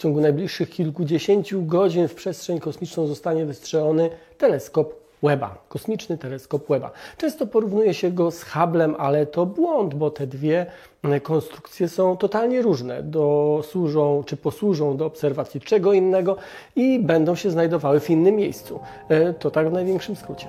ciągu najbliższych kilkudziesięciu godzin w przestrzeń kosmiczną zostanie wystrzelony teleskop Webba, kosmiczny teleskop Webba. Często porównuje się go z Hubble'em, ale to błąd, bo te dwie konstrukcje są totalnie różne. Do, służą czy posłużą do obserwacji czego innego i będą się znajdowały w innym miejscu. E, to tak w największym skrócie.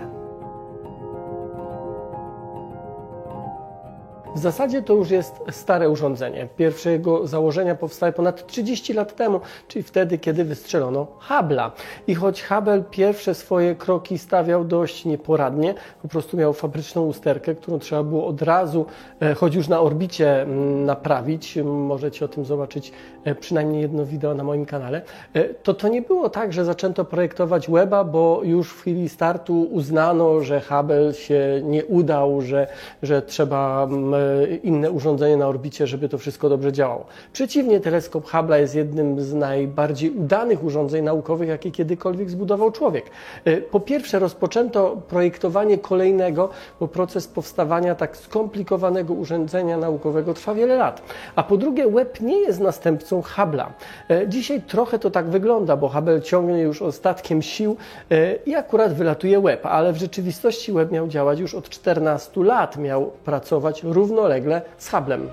W zasadzie to już jest stare urządzenie. Pierwsze jego założenia powstały ponad 30 lat temu, czyli wtedy, kiedy wystrzelono Hubble'a. I choć Hubble pierwsze swoje kroki stawiał dość nieporadnie, po prostu miał fabryczną usterkę, którą trzeba było od razu, e, choć już na orbicie, mm, naprawić. Możecie o tym zobaczyć e, przynajmniej jedno wideo na moim kanale. E, to to nie było tak, że zaczęto projektować Weba, bo już w chwili startu uznano, że Hubble się nie udał, że, że trzeba mm, inne urządzenie na orbicie, żeby to wszystko dobrze działało. Przeciwnie, teleskop Hubble jest jednym z najbardziej udanych urządzeń naukowych, jakie kiedykolwiek zbudował człowiek. E, po pierwsze, rozpoczęto projektowanie kolejnego, bo proces powstawania tak skomplikowanego urządzenia naukowego trwa wiele lat. A po drugie, Webb nie jest następcą Hubble'a. E, dzisiaj trochę to tak wygląda, bo Hubble ciągnie już ostatkiem sił e, i akurat wylatuje Webb, ale w rzeczywistości Webb miał działać już od 14 lat, miał pracować równolegle z Hubble'em.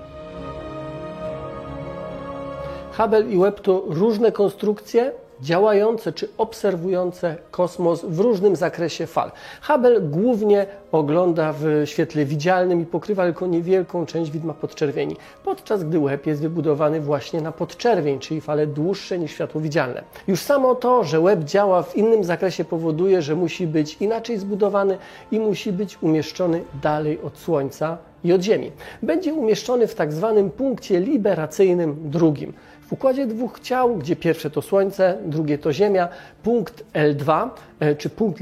Hubble i Webb to różne konstrukcje, działające czy obserwujące kosmos w różnym zakresie fal. Hubble głównie ogląda w świetle widzialnym i pokrywa tylko niewielką część widma podczerwieni, podczas gdy Webb jest wybudowany właśnie na podczerwień, czyli fale dłuższe niż światło widzialne. Już samo to, że Webb działa w innym zakresie powoduje, że musi być inaczej zbudowany i musi być umieszczony dalej od Słońca i od Ziemi. Będzie umieszczony w tak zwanym punkcie liberacyjnym drugim. W układzie dwóch ciał, gdzie pierwsze to Słońce, drugie to Ziemia, punkt L2 e, czy punkt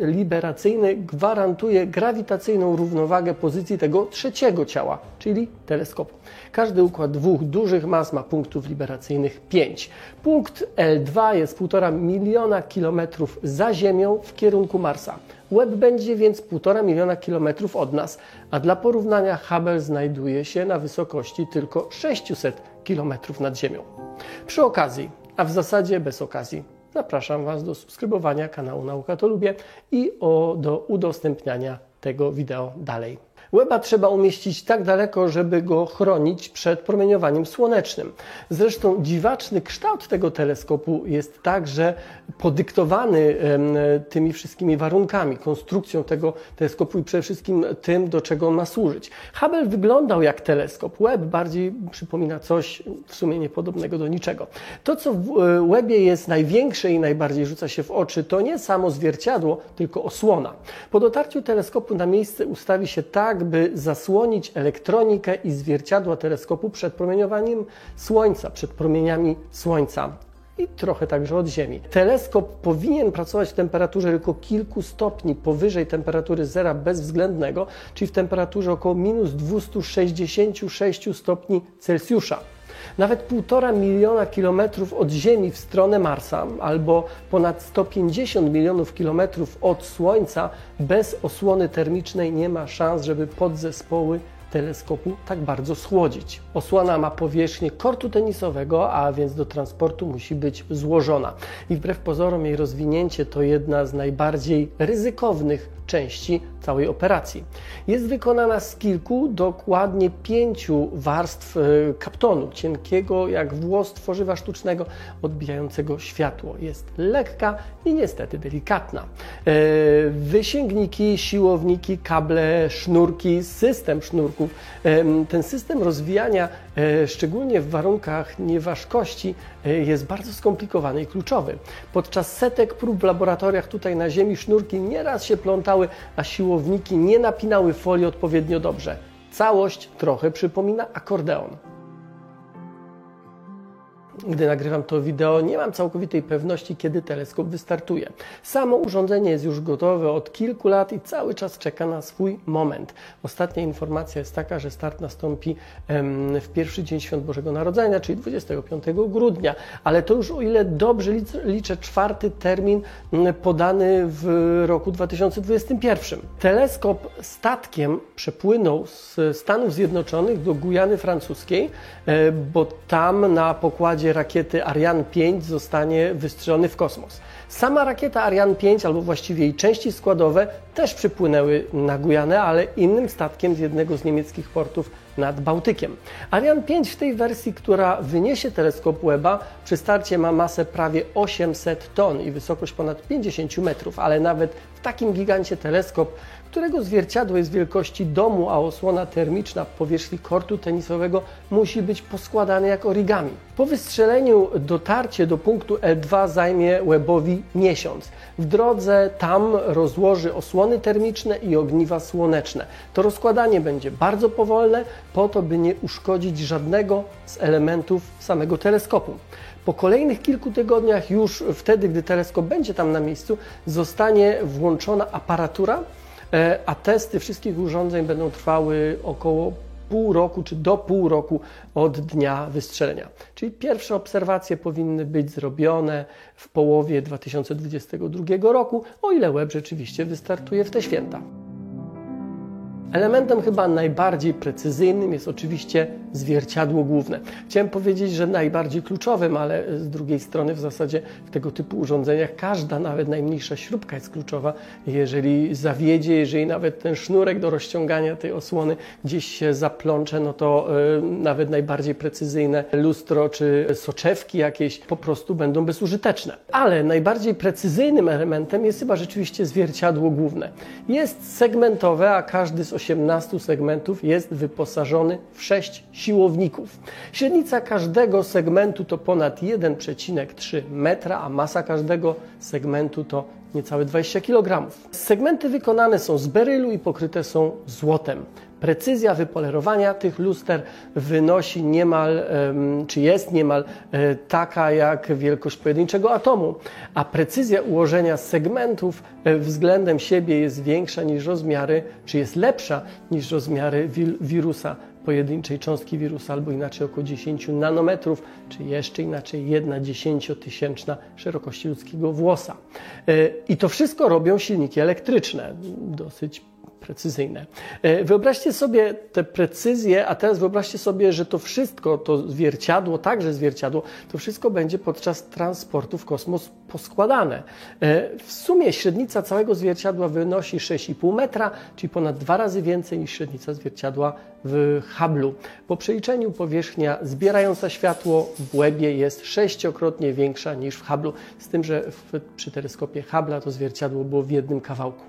liberacyjny gwarantuje grawitacyjną równowagę pozycji tego trzeciego ciała, czyli teleskopu. Każdy układ dwóch dużych mas ma punktów liberacyjnych 5. Punkt L2 jest 1,5 miliona kilometrów za Ziemią w kierunku Marsa. Webb będzie więc 1,5 miliona kilometrów od nas, a dla porównania Hubble znajduje się na wysokości tylko 600 kilometrów nad Ziemią. Przy okazji, a w zasadzie bez okazji, zapraszam Was do subskrybowania kanału Nauka to Lubię i o, do udostępniania tego wideo dalej. Weba trzeba umieścić tak daleko, żeby go chronić przed promieniowaniem słonecznym. Zresztą dziwaczny kształt tego teleskopu jest także podyktowany tymi wszystkimi warunkami, konstrukcją tego teleskopu i przede wszystkim tym, do czego on ma służyć. Hubble wyglądał jak teleskop, Webb bardziej przypomina coś w sumie niepodobnego do niczego. To, co w Webbie jest największe i najbardziej rzuca się w oczy, to nie samo zwierciadło, tylko osłona. Po dotarciu teleskopu na miejsce ustawi się tak, by zasłonić elektronikę i zwierciadła teleskopu przed promieniowaniem Słońca, przed promieniami Słońca i trochę także od Ziemi. Teleskop powinien pracować w temperaturze tylko kilku stopni powyżej temperatury zera bezwzględnego, czyli w temperaturze około minus 266 stopni Celsjusza. Nawet 1,5 miliona kilometrów od Ziemi w stronę Marsa albo ponad 150 milionów kilometrów od Słońca bez osłony termicznej nie ma szans, żeby podzespoły teleskopu tak bardzo schłodzić. Osłona ma powierzchnię kortu tenisowego, a więc do transportu musi być złożona. I wbrew pozorom jej rozwinięcie to jedna z najbardziej ryzykownych części całej operacji. Jest wykonana z kilku, dokładnie pięciu warstw e, kaptonu, cienkiego jak włos tworzywa sztucznego, odbijającego światło. Jest lekka i niestety delikatna. E, wysięgniki, siłowniki, kable, sznurki, system sznurków. E, ten system rozwijania, szczególnie w warunkach nieważkości, jest bardzo skomplikowany i kluczowy. Podczas setek prób w laboratoriach tutaj na Ziemi sznurki nieraz się plątały a siłowniki nie napinały folii odpowiednio dobrze. Całość trochę przypomina akordeon gdy nagrywam to wideo, nie mam całkowitej pewności, kiedy teleskop wystartuje. Samo urządzenie jest już gotowe od kilku lat i cały czas czeka na swój moment. Ostatnia informacja jest taka, że start nastąpi w pierwszy dzień Świąt Bożego Narodzenia, czyli 25 grudnia, ale to już o ile dobrze liczę czwarty termin podany w roku 2021. Teleskop statkiem przepłynął z Stanów Zjednoczonych do Gujany Francuskiej, e, bo tam na pokładzie rakiety Ariane 5 zostanie wystrzelony w kosmos. Sama rakieta Ariane 5, albo właściwie jej części składowe, też przypłynęły na Gujanę, ale innym statkiem z jednego z niemieckich portów nad Bałtykiem. Ariane 5 w tej wersji, która wyniesie teleskop Webba, przy starcie ma masę prawie 800 ton i wysokość ponad 50 metrów, ale nawet w takim gigancie teleskop którego zwierciadło jest wielkości domu, a osłona termiczna powierzchni kortu tenisowego musi być poskładane jak origami. Po wystrzeleniu dotarcie do punktu L2 zajmie Webbowi miesiąc. W drodze tam rozłoży osłony termiczne i ogniwa słoneczne. To rozkładanie będzie bardzo powolne, po to by nie uszkodzić żadnego z elementów samego teleskopu. Po kolejnych kilku tygodniach, już wtedy, gdy teleskop będzie tam na miejscu, zostanie włączona aparatura, E, a testy wszystkich urządzeń będą trwały około pół roku czy do pół roku od dnia wystrzelenia. Czyli pierwsze obserwacje powinny być zrobione w połowie 2022 roku, o ile web rzeczywiście wystartuje w te święta. Elementem chyba najbardziej precyzyjnym jest oczywiście zwierciadło główne. Chciałem powiedzieć, że najbardziej kluczowym, ale z drugiej strony w zasadzie w tego typu urządzeniach każda, nawet najmniejsza śrubka jest kluczowa. Jeżeli zawiedzie, jeżeli nawet ten sznurek do rozciągania tej osłony gdzieś się zaplącze, no to yy, nawet najbardziej precyzyjne lustro czy soczewki jakieś po prostu będą bezużyteczne. Ale najbardziej precyzyjnym elementem jest chyba rzeczywiście zwierciadło główne. Jest segmentowe, a każdy z 18 segmentów jest wyposażony w 6 siłowników. Średnica każdego segmentu to ponad 1,3 metra, a masa każdego segmentu to niecałe 20 kg. Segmenty wykonane są z berylu i pokryte są złotem. Precyzja wypolerowania tych luster wynosi niemal, czy jest niemal e, taka jak wielkość pojedynczego atomu, a precyzja ułożenia segmentów e, względem siebie jest większa niż rozmiary, czy jest lepsza niż rozmiary wirusa pojedynczej cząstki wirusa, albo inaczej około 10 nanometrów, czy jeszcze inaczej jedna dziesięciotysięczna szerokości ludzkiego włosa. E, I to wszystko robią silniki elektryczne, dosyć precyzyjne. E, wyobraźcie sobie tę precyzję, a teraz wyobraźcie sobie, że to wszystko, to zwierciadło, także zwierciadło, to wszystko będzie podczas transportu w kosmos poskładane. E, w sumie średnica całego zwierciadła wynosi 6,5 metra, czyli ponad dwa razy więcej niż średnica zwierciadła w Hubble'u. Po przeliczeniu powierzchnia zbierająca światło w łebie jest sześciokrotnie większa niż w Hubble'u, z tym, że w, przy teleskopie Hubble'a to zwierciadło było w jednym kawałku.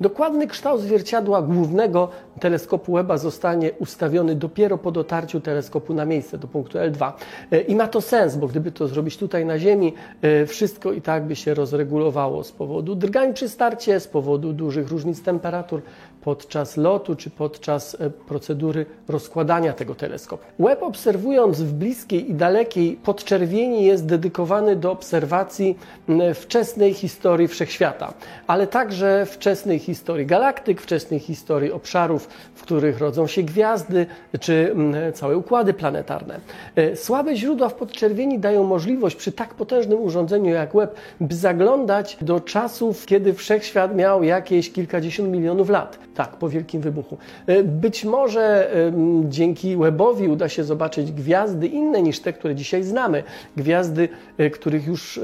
Dokładny kształt zwierciadła głównego teleskopu Webba zostanie ustawiony dopiero po dotarciu teleskopu na miejsce do punktu L2. E, I ma to sens, bo gdyby to zrobić tutaj na Ziemi, e, wszystko i tak by się rozregulowało z powodu drgań przy starcie, z powodu dużych różnic temperatur podczas lotu czy podczas e, procedury rozkładania tego teleskopu. Webb obserwując w bliskiej i dalekiej podczerwieni jest dedykowany do obserwacji wczesnej historii wszechświata, ale także wczesnej historii galaktyk, wczesnej historii obszarów, w których rodzą się gwiazdy czy całe układy planetarne. E, słabe źródła w podczerwieni dają możliwość przy tak potężnym urządzeniu jak Webb, by zaglądać do czasów, kiedy wszechświat miał jakieś kilkadziesiąt milionów lat. Tak, po wielkim wybuchu. E, być może dzięki Webowi uda się zobaczyć gwiazdy inne niż te, które dzisiaj znamy. Gwiazdy, e, których już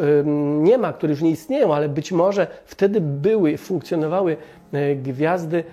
nie ma, które już nie istnieją, ale być może wtedy były, funkcjonowały e, gwiazdy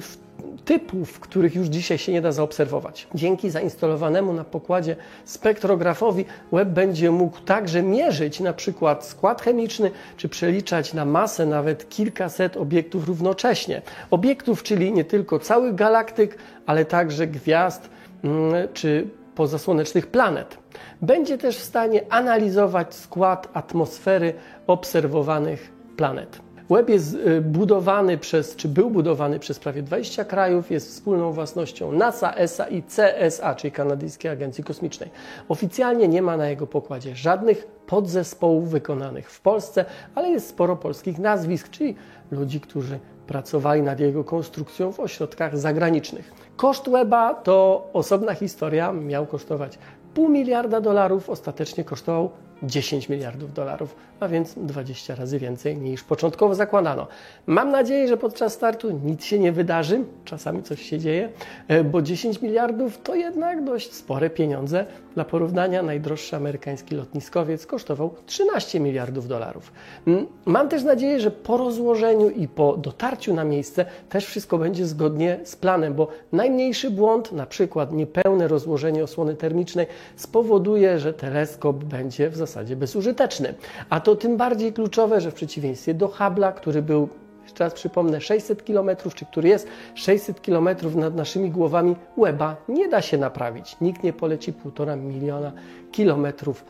w typów, których już dzisiaj się nie da zaobserwować. Dzięki zainstalowanemu na pokładzie spektrografowi Webb będzie mógł także mierzyć na przykład skład chemiczny, czy przeliczać na masę nawet kilkaset obiektów równocześnie. Obiektów, czyli nie tylko całych galaktyk, ale także gwiazd mm, czy pozasłonecznych planet. Będzie też w stanie analizować skład atmosfery obserwowanych planet. Web jest y, budowany przez, czy był budowany przez prawie 20 krajów, jest wspólną własnością NASA, ESA i CSA, czyli Kanadyjskiej Agencji Kosmicznej. Oficjalnie nie ma na jego pokładzie żadnych podzespołów wykonanych w Polsce, ale jest sporo polskich nazwisk, czyli ludzi, którzy pracowali nad jego konstrukcją w ośrodkach zagranicznych. Koszt Weba to osobna historia, miał kosztować pół miliarda dolarów, ostatecznie kosztował 10 miliardów dolarów, a więc 20 razy więcej niż początkowo zakładano. Mam nadzieję, że podczas startu nic się nie wydarzy, czasami coś się dzieje, e, bo 10 miliardów to jednak dość spore pieniądze. Dla porównania najdroższy amerykański lotniskowiec kosztował 13 miliardów dolarów. Mm, mam też nadzieję, że po rozłożeniu i po dotarciu na miejsce też wszystko będzie zgodnie z planem, bo najmniejszy błąd, na przykład niepełne rozłożenie osłony termicznej, spowoduje, że teleskop będzie w zasadzie bezużyteczny. A to tym bardziej kluczowe, że w przeciwieństwie do Hubble'a, który był jeszcze raz przypomnę, 600 km, czy który jest 600 km nad naszymi głowami, łeba nie da się naprawić. Nikt nie poleci półtora miliona kilometrów,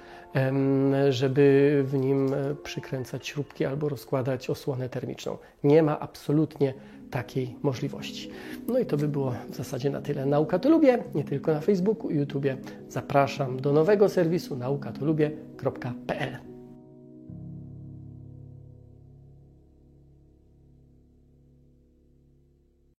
żeby w nim e, przykręcać śrubki albo rozkładać osłonę termiczną. Nie ma absolutnie takiej możliwości. No i to by było w zasadzie na tyle. Nauka to lubię, nie tylko na Facebooku i YouTubie. Zapraszam do nowego serwisu naukatolubię.pl